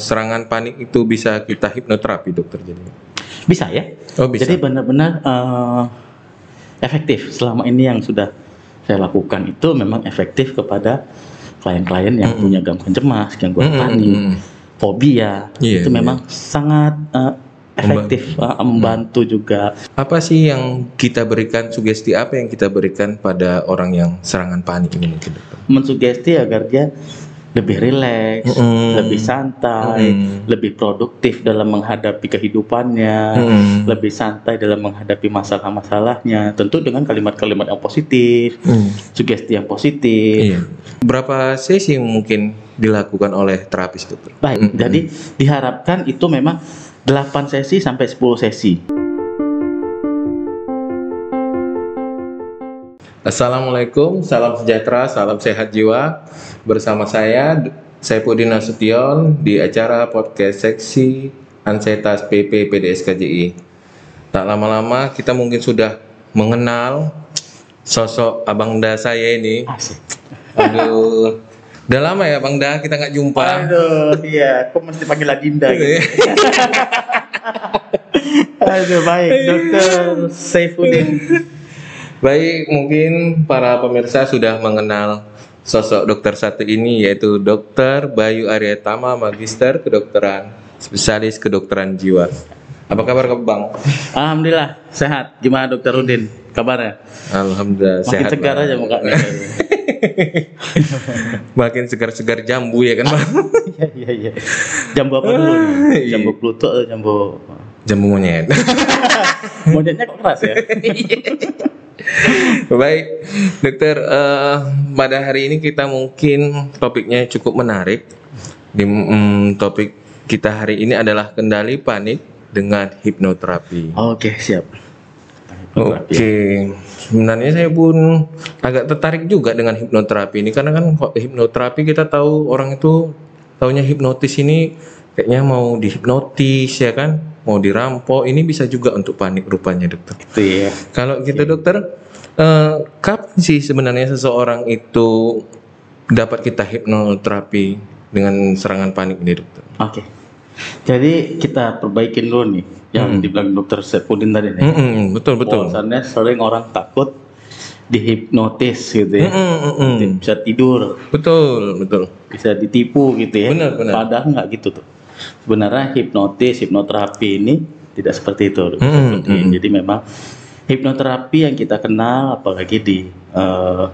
serangan panik itu bisa kita hipnoterapi dokter jadi. Bisa ya. Oh bisa. Jadi benar-benar eh, efektif selama ini yang sudah saya lakukan itu memang efektif kepada klien-klien yang Mm-mm. punya gangguan cemas, gangguan Mm-mm, panik, mm-mm. fobia Iya, itu iya. memang sangat eh, efektif, eh, membantu juga. Apa sih yang kita berikan sugesti apa yang kita berikan pada orang yang serangan panik ini mungkin? Mensugesti agar dia lebih rileks, Mm-mm. lebih santai, Mm-mm. lebih produktif dalam menghadapi kehidupannya, Mm. lebih santai dalam menghadapi masalah-masalahnya. Tentu dengan kalimat-kalimat yang positif, Hmm. sugesti yang positif. Iya. Berapa sesi yang mungkin dilakukan oleh terapis dokter? Baik, Mm-mm. jadi diharapkan itu memang 8 sesi sampai 10 sesi. Assalamualaikum, salam sejahtera, salam sehat jiwa. Bersama saya Saipudin Nasution di acara podcast seksi Ansetas PP PDS KJI. Tak lama-lama kita mungkin sudah mengenal sosok Abang Da saya ini. Asik. Aduh, udah lama ya Bang Da kita nggak jumpa. Aduh, iya, kok mesti panggil Adinda gitu. Aduh, baik, Dokter Saifuddin. Baik, mungkin para pemirsa sudah mengenal sosok dokter satu ini yaitu Dokter Bayu Aryatama, Magister Kedokteran, Spesialis Kedokteran Jiwa. Apa kabar Bang? Alhamdulillah sehat. Gimana Dokter Udin? Kabarnya? Alhamdulillah Makin sehat. segar Bang. aja mukanya. Makin segar-segar jambu ya kan Bang? Iya iya iya. Jambu apa dulu? nih? Iya. Jambu Pluto atau jambu jambu monyet. monyetnya kok keras ya? Baik, dokter. eh, pada hari ini kita mungkin topiknya cukup menarik. Di mm, topik kita hari ini adalah kendali panik dengan hipnoterapi. Oke siap. Oke, sebenarnya saya pun agak tertarik juga dengan hipnoterapi ini karena kan hipnoterapi kita tahu orang itu taunya hipnotis ini kayaknya mau dihipnotis ya kan, mau dirampok. Ini bisa juga untuk panik rupanya dokter. Itu ya. Kalau gitu dokter, eh, kapan sih sebenarnya seseorang itu dapat kita hipnoterapi dengan serangan panik ini dokter? Oke. Jadi kita perbaikin dulu nih yang Hmm. dibilang Dokter Saifuddin tadi nih. Mm-mm, betul betul. Bahwasannya sering orang takut dihipnotis gitu ya. Mm-mm, mm-mm. Bisa tidur, Betul betul. bisa ditipu gitu ya. Benar, benar. Padahal nggak gitu tuh. Sebenarnya hipnotis, hipnoterapi ini tidak seperti itu. Dokter Mm, Saifuddin. mm. Jadi memang hipnoterapi yang kita kenal, apalagi di, eh,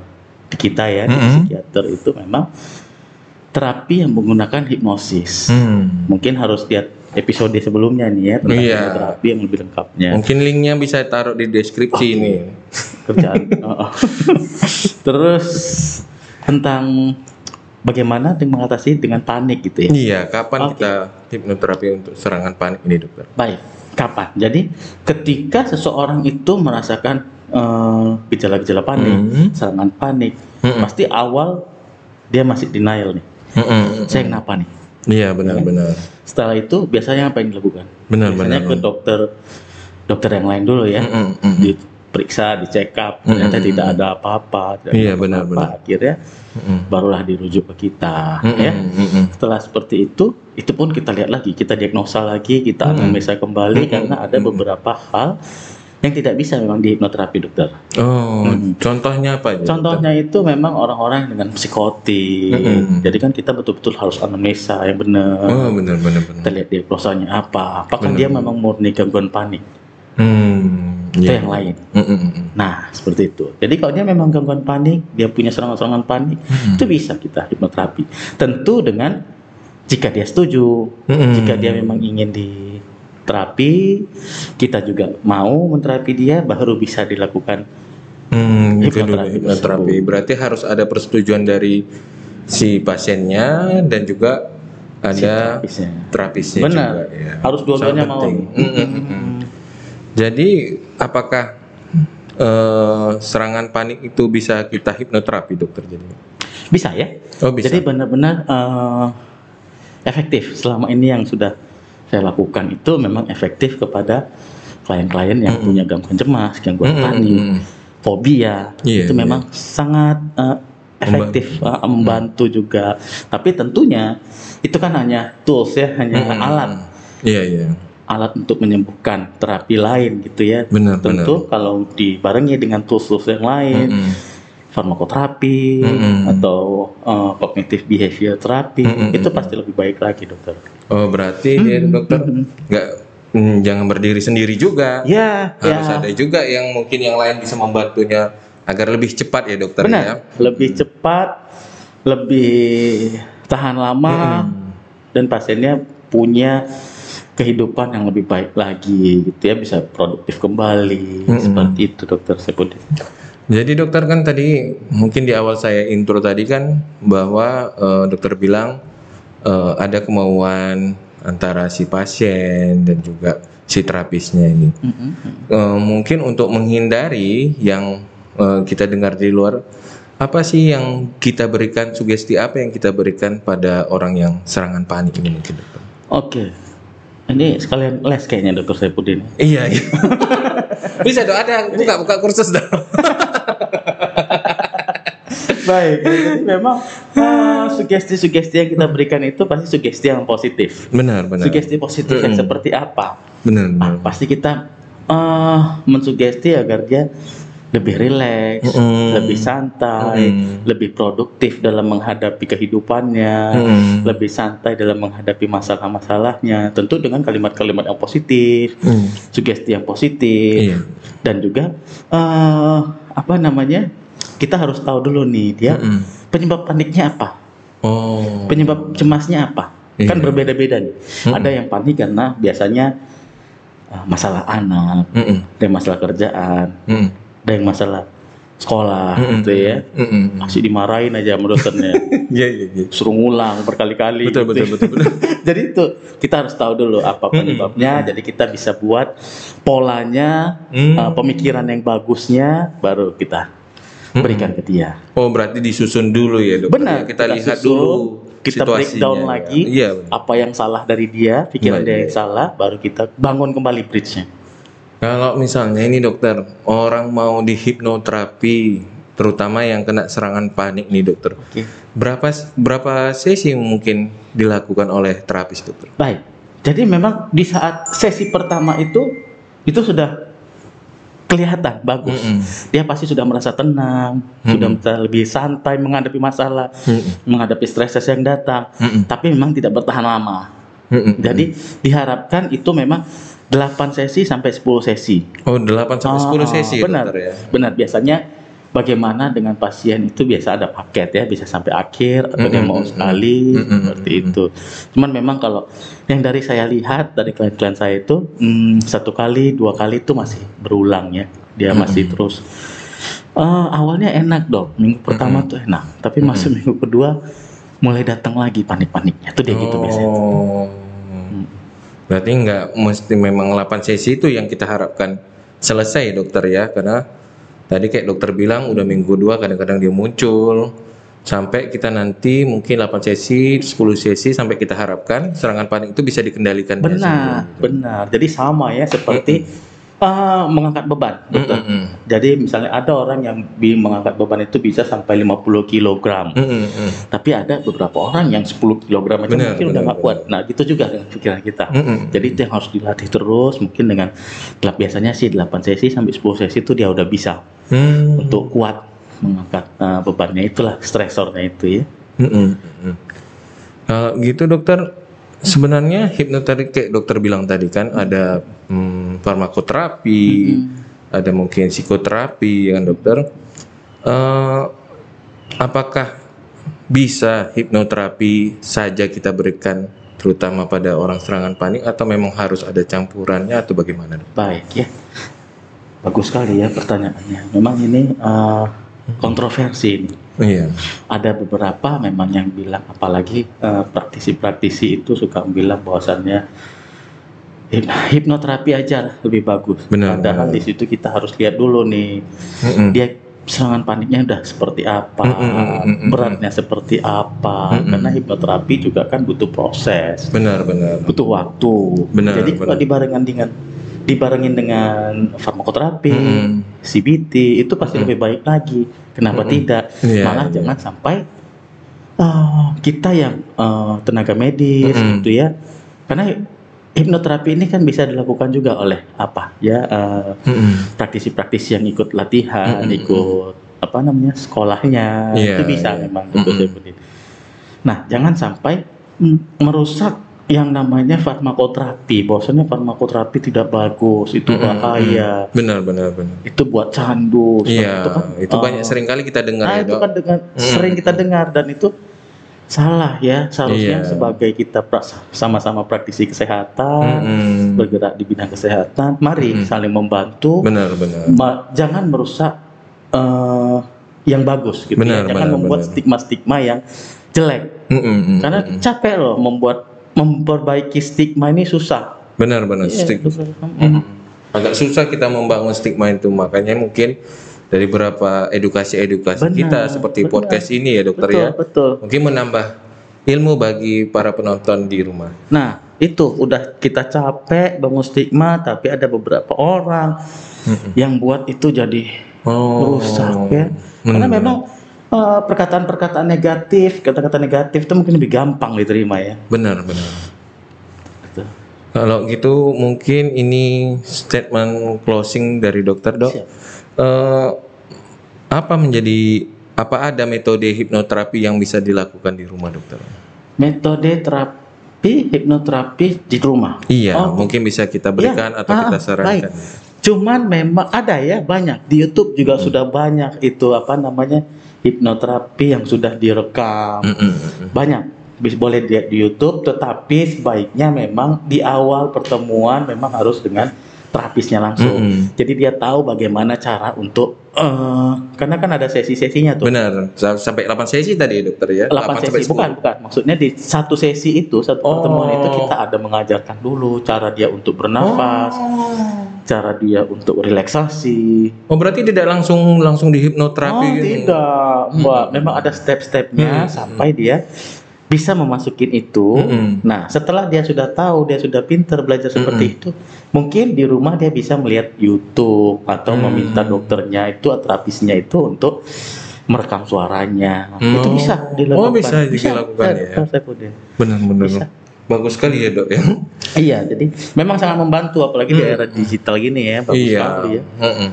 di kita ya, di Mm. psikiater itu memang terapi yang menggunakan hipnosis. Hmm. Mungkin harus lihat episode sebelumnya nih ya tentang Iya. hipnoterapi yang lebih lengkapnya. Mungkin linknya bisa taruh di deskripsi ini. kerjaan. Oh, oh. Terus tentang bagaimana dengan mengatasi dengan panik gitu ya. Iya, kapan Oke. kita hipnoterapi untuk serangan panik ini dokter? Baik, kapan? Jadi ketika seseorang itu merasakan eh, gejala-gejala panik, Hmm. serangan panik, Mm-mm. pasti awal dia masih denial nih. Mm-mm. Saya kenapa nih? Iya benar-benar. Setelah itu biasanya apa yang dilakukan? Benar-benar. Biasanya ke dokter dokter yang lain dulu ya. Mm-mm, mm-mm. Diperiksa, dicek up, ternyata Mm-mm. tidak ada apa-apa, Iya, ada benar, apa-apa. benar. Akhirnya Mm-mm. barulah dirujuk ke kita, Mm-mm, ya. mm-mm. Setelah seperti itu, itu pun kita lihat lagi, kita diagnosa lagi, kita Mm-mm. analisa kembali Mm-mm, karena ada beberapa hal yang tidak bisa memang di hipnoterapi dokter. Oh, Mm-mm. contohnya apa aja? dokter? Contohnya itu memang orang-orang dengan psikotik. Mm-mm. Jadi kan kita betul-betul harus analisa yang benar. Oh, benar-benar Kita benar. lihat diagnosanya apa. Apakah Benar. dia memang murni gangguan panik Hmm, atau iya. yang lain? Mm-mm, mm-mm. Nah, seperti itu. Jadi kalau dia memang gangguan panik, dia punya serangan-serangan panik, Hmm. itu bisa kita hipnoterapi. Tentu dengan jika dia setuju, Mm-mm. jika dia memang ingin diterapi, kita juga mau menterapi dia, baru bisa dilakukan. Hmm, gitu dulu Hipnoterapi hipnoterapi. Berarti harus ada persetujuan dari si pasiennya dan juga ada terapisnya. terapisnya Benar. juga. ya. Harus dua-duanya mau. Mm, mm, mm, mm. Jadi apakah eh, serangan panik itu bisa kita hipnoterapi dokter jadi? Bisa ya. Oh bisa. Jadi benar-benar eh, efektif. Selama ini yang sudah saya lakukan itu memang efektif kepada klien-klien yang punya gangguan cemas, gangguan Mm, mm, panik, mm. fobia Iya, itu iya. memang sangat eh, efektif uh, membantu juga. Tapi tentunya itu kan hanya tools ya, hanya Hmm. alat Iya, iya. Alat untuk menyembuhkan terapi lain gitu ya. Benar, Tentu kalau dibarengi dengan tools-tools yang lain, Mm-mm. farmakoterapi Mm-mm. atau uh, cognitive behavior therapy, Mm-mm. itu pasti lebih baik lagi dokter. Oh, berarti dia dokter nggak mm, jangan berdiri sendiri juga. Ya, Harus ya. ada juga yang mungkin yang lain bisa membantunya agar lebih cepat ya dokter Benar, ya. lebih cepat, lebih tahan lama, Mm-mm. dan pasiennya punya kehidupan yang lebih baik lagi, gitu ya, bisa produktif kembali, Mm-mm. seperti itu dokter Sepudi. Jadi dokter kan tadi mungkin di awal saya intro tadi kan bahwa eh, dokter bilang eh, ada kemauan antara si pasien dan juga si terapisnya ini. Mm-mm. Eh, mungkin untuk menghindari yang eh, kita dengar di luar, apa sih yang kita berikan sugesti apa yang kita berikan pada orang yang serangan panik ini mungkin dokter? Oke, ini sekalian les kayaknya dokter Saipudin. Iya, iya. Bisa dong, ada buka buka kursus dong. Baik, jadi memang uh, sugesti-sugesti yang kita berikan itu pasti sugesti yang positif. Benar, benar. Sugesti positif yang seperti apa? Benar, benar. pasti kita uh, mensugesti agar dia lebih rileks, Mm-mm. lebih santai, Mm-mm. lebih produktif dalam menghadapi kehidupannya, Mm-mm. lebih santai dalam menghadapi masalah-masalahnya. Tentu dengan kalimat-kalimat yang positif, Hmm. sugesti yang positif, Iya. dan juga eh apa namanya? Kita harus tahu dulu nih dia Mm-mm. penyebab paniknya apa, Oh. penyebab cemasnya apa. Iya. Kan berbeda-beda nih. Ada yang panik karena biasanya eh, masalah anak, Mm-mm. ada yang masalah kerjaan, Mm-mm. Ada yang masalah sekolah Mm-mm. gitu ya. Mm-mm. Masih dimarahin aja sama dosennya. Iya, iya, iya. Suruh ngulang berkali-kali. Betul, gitu. betul, betul, betul. jadi itu kita harus tahu dulu apa penyebabnya. Jadi kita bisa buat polanya, Hmm. uh, pemikiran yang bagusnya, baru kita berikan ke dia. Oh, berarti disusun dulu ya, Dok. Benar. Ya, kita, lihat susun, dulu kita breakdown lagi Iya, benar. apa yang salah dari dia, pikiran Baik. dia yang salah, baru kita bangun kembali bridge-nya. Kalau misalnya ini dokter, orang mau di hipnoterapi, terutama yang kena serangan panik nih dokter. Oke. Berapa berapa sesi yang mungkin dilakukan oleh terapis dokter? Baik. Jadi memang di saat sesi pertama itu itu sudah kelihatan bagus. Mm-mm. Dia pasti sudah merasa tenang, sudah merasa lebih santai menghadapi masalah, Mm-mm. menghadapi stres yang datang. Mm-mm. Tapi memang tidak bertahan lama. Mm-mm. Jadi diharapkan itu memang 8 sesi sampai 10 sesi. Oh, 8 sampai 10 Ah, sesi benar. dokter ya. Benar, biasanya bagaimana dengan pasien itu biasa ada paket ya, bisa sampai akhir atau dia Mm-mm, mau mm-mm. sekali Mm-mm, seperti itu. Cuman memang kalau yang dari saya lihat dari klien-klien saya itu hmm, satu kali, dua kali itu masih berulang ya. Dia masih terus eh, awalnya enak dok, minggu pertama tuh enak, tapi masuk minggu kedua mulai datang lagi panik-paniknya. Itu dia gitu biasanya. Berarti nggak mesti memang 8 sesi itu yang kita harapkan selesai dokter ya. Karena tadi kayak dokter bilang udah minggu dua kadang-kadang dia muncul. Sampai kita nanti mungkin 8 sesi 10 sesi sampai kita harapkan serangan panik itu bisa dikendalikan Benar, benar. Jadi sama ya seperti eh, mengangkat beban. dokter. Mm-mm. Jadi misalnya ada orang yang bi mengangkat beban itu bisa sampai 50 kg. Mm-mm. Tapi ada beberapa orang yang 10 kg aja Benar, mungkin udah benar, nggak kuat. Nah, gitu juga dengan pikiran kita. Mm-mm. Jadi itu yang harus dilatih terus mungkin dengan biasanya sih 8 sesi sampai 10 sesi itu dia udah bisa Hmm. untuk kuat mengangkat eh, bebannya itulah stresornya itu ya. Mm-mm. Mm-mm. Kalau gitu dokter, sebenarnya hipnoterapi kayak dokter bilang tadi kan ada hmm, farmakoterapi, ada mungkin psikoterapi ya kan dokter. Eh, apakah bisa hipnoterapi saja kita berikan terutama pada orang serangan panik atau memang harus ada campurannya atau bagaimana? Baik ya. Bagus sekali ya pertanyaannya. Memang ini eh, kontroversi ini. Iya. ada beberapa memang yang bilang apalagi eh, praktisi-praktisi itu suka bilang bahwasannya hipnoterapi aja lebih bagus. Benar, Padahal di situ kita harus lihat dulu nih Mm-mm. dia serangan paniknya udah seperti apa, Mm, mm, mm, mm, mm. beratnya seperti apa. Mm, mm. Karena hipnoterapi juga kan butuh proses, Benar benar. butuh waktu. Benar, Jadi kalau benar. dibarengan dengan dibarengin dengan farmakoterapi, Mm-mm. CBT itu pasti Mm-mm. lebih baik lagi. Kenapa Mm-mm. tidak? Iya, Malah iya. jangan sampai eh, kita yang eh, tenaga medis Mm-mm. gitu ya. Karena hipnoterapi ini kan bisa dilakukan juga oleh apa ya eh, praktisi-praktisi yang ikut latihan, Mm-mm. ikut apa namanya sekolahnya Iya, itu bisa iya. memang. Mm-mm. Saifuddin. Nah, jangan sampai mm, merusak yang namanya farmakoterapi. Bahwasanya farmakoterapi tidak bagus, itu Mm-mm. bahaya, Benar, benar, benar. itu buat candu. Iya, itu, eh, banyak sering kali kita dengar Nah, ya, itu Dok. kan dengan Mm. sering kita dengar dan itu salah ya. Seharusnya Iya. sebagai kita pra- sama-sama praktisi kesehatan, Mm-mm. bergerak di bidang kesehatan, mari Mm-mm. saling membantu. Benar, benar. Ma- jangan merusak eh, yang bagus gitu Benar, ya. Jangan benar, membuat benar. stigma-stigma yang jelek. Mm-mm. Karena capek loh membuat memperbaiki stigma ini susah. benar, benar. Iya, Stig- susah. Mm-mm. Agak susah kita membangun stigma itu, makanya mungkin dari beberapa edukasi-edukasi Benar, kita seperti benar. podcast ini ya, dokter Betul, ya. betul. Mungkin menambah ilmu bagi para penonton di rumah. Nah, itu udah kita capek bangun stigma tapi ada beberapa orang Mm-mm. yang buat itu jadi Oh. rusak ya. Karena Hmm. memang eh, perkataan-perkataan negatif, kata-kata negatif itu mungkin lebih gampang diterima ya. benar, benar. Gitu. Kalau gitu mungkin ini statement closing dari dokter dok. Siap. Eh, apa menjadi apa ada metode hipnoterapi yang bisa dilakukan di rumah dokter? Metode terapi hipnoterapi di rumah. Iya, Oh. mungkin bisa kita berikan Iya. atau kita Ah, sarankan. Cuman memang ada ya banyak di YouTube Hmm. juga sudah banyak itu apa namanya hipnoterapi yang sudah direkam. Mm-mm, mm-mm. Banyak bisa boleh lihat di YouTube tetapi sebaiknya memang di awal pertemuan memang harus dengan terapisnya langsung. Mm-mm. Jadi dia tahu bagaimana cara untuk eh karena kan ada sesi-sesinya tuh. Benar, Sa- sampai 8 sesi tadi dokter ya? 8 sampai sesi 10. bukan bukan maksudnya di satu sesi itu satu Oh. pertemuan itu kita ada mengajarkan dulu cara dia untuk bernafas, cara dia untuk relaksasi. Oh, berarti tidak langsung langsung di hipnoterapi oh, gitu? tidak, Mbak. Memang ada step-stepnya Hmm. sampai dia bisa memasukin itu. Mm-mm. Nah, setelah dia sudah tahu, dia sudah pinter belajar seperti Mm-mm. itu, mungkin di rumah dia bisa melihat YouTube atau Hmm. meminta dokternya itu atau terapisnya itu untuk merekam suaranya. Hmm. Itu bisa dilakukan. Oh, bisa dilakukan ya. Dr. Saifuddin. Benar-benar. Bisa. Bagus sekali ya dok ya. Iya, jadi memang sangat membantu apalagi di Hmm. era digital gini ya, bagus iya. sekali ya. Mm-mm.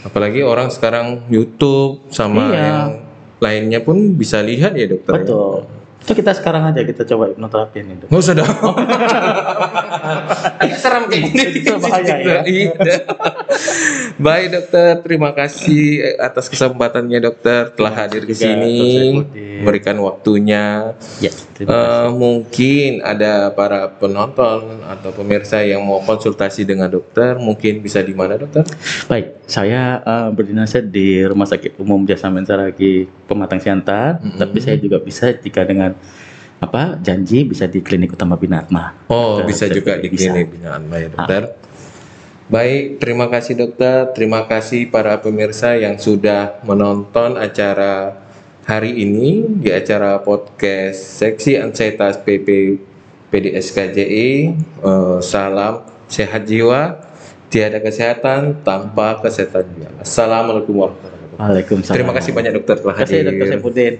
Apalagi orang sekarang YouTube sama Iya. yang lainnya pun bisa lihat ya dokter. ya? Itu kita sekarang aja kita coba hipnoterapi ini, Dok. Nggak usah dong. Serem kayak gini. Itu bahaya ya. Iya. Baik dokter, terima kasih atas kesempatannya dokter telah hadir ke sini, memberikan waktunya. Ya, terima kasih. Eh, mungkin ada para penonton atau pemirsa yang mau konsultasi dengan dokter, mungkin bisa di mana dokter? Baik, saya eh, berdinas di Rumah Sakit Umum Jasa Mensaragi Pematang Siantar, Mm-mm. tapi saya juga bisa jika dengan apa janji bisa di Klinik Utama Binatma. Oh, Dokter, bisa saya juga di bisa. klinik binaan ya dokter. Baik, terima kasih dokter. Terima kasih para pemirsa yang sudah menonton acara hari ini di acara podcast Seksi Ansietas PP PDSKJI. Eh, salam sehat jiwa, tiada kesehatan tanpa kesehatan jiwa. Assalamualaikum warahmatullahi wabarakatuh. Waalaikumsalam. Terima kasih banyak dokter telah Terima kasih hadir. Dr. Saifuddin.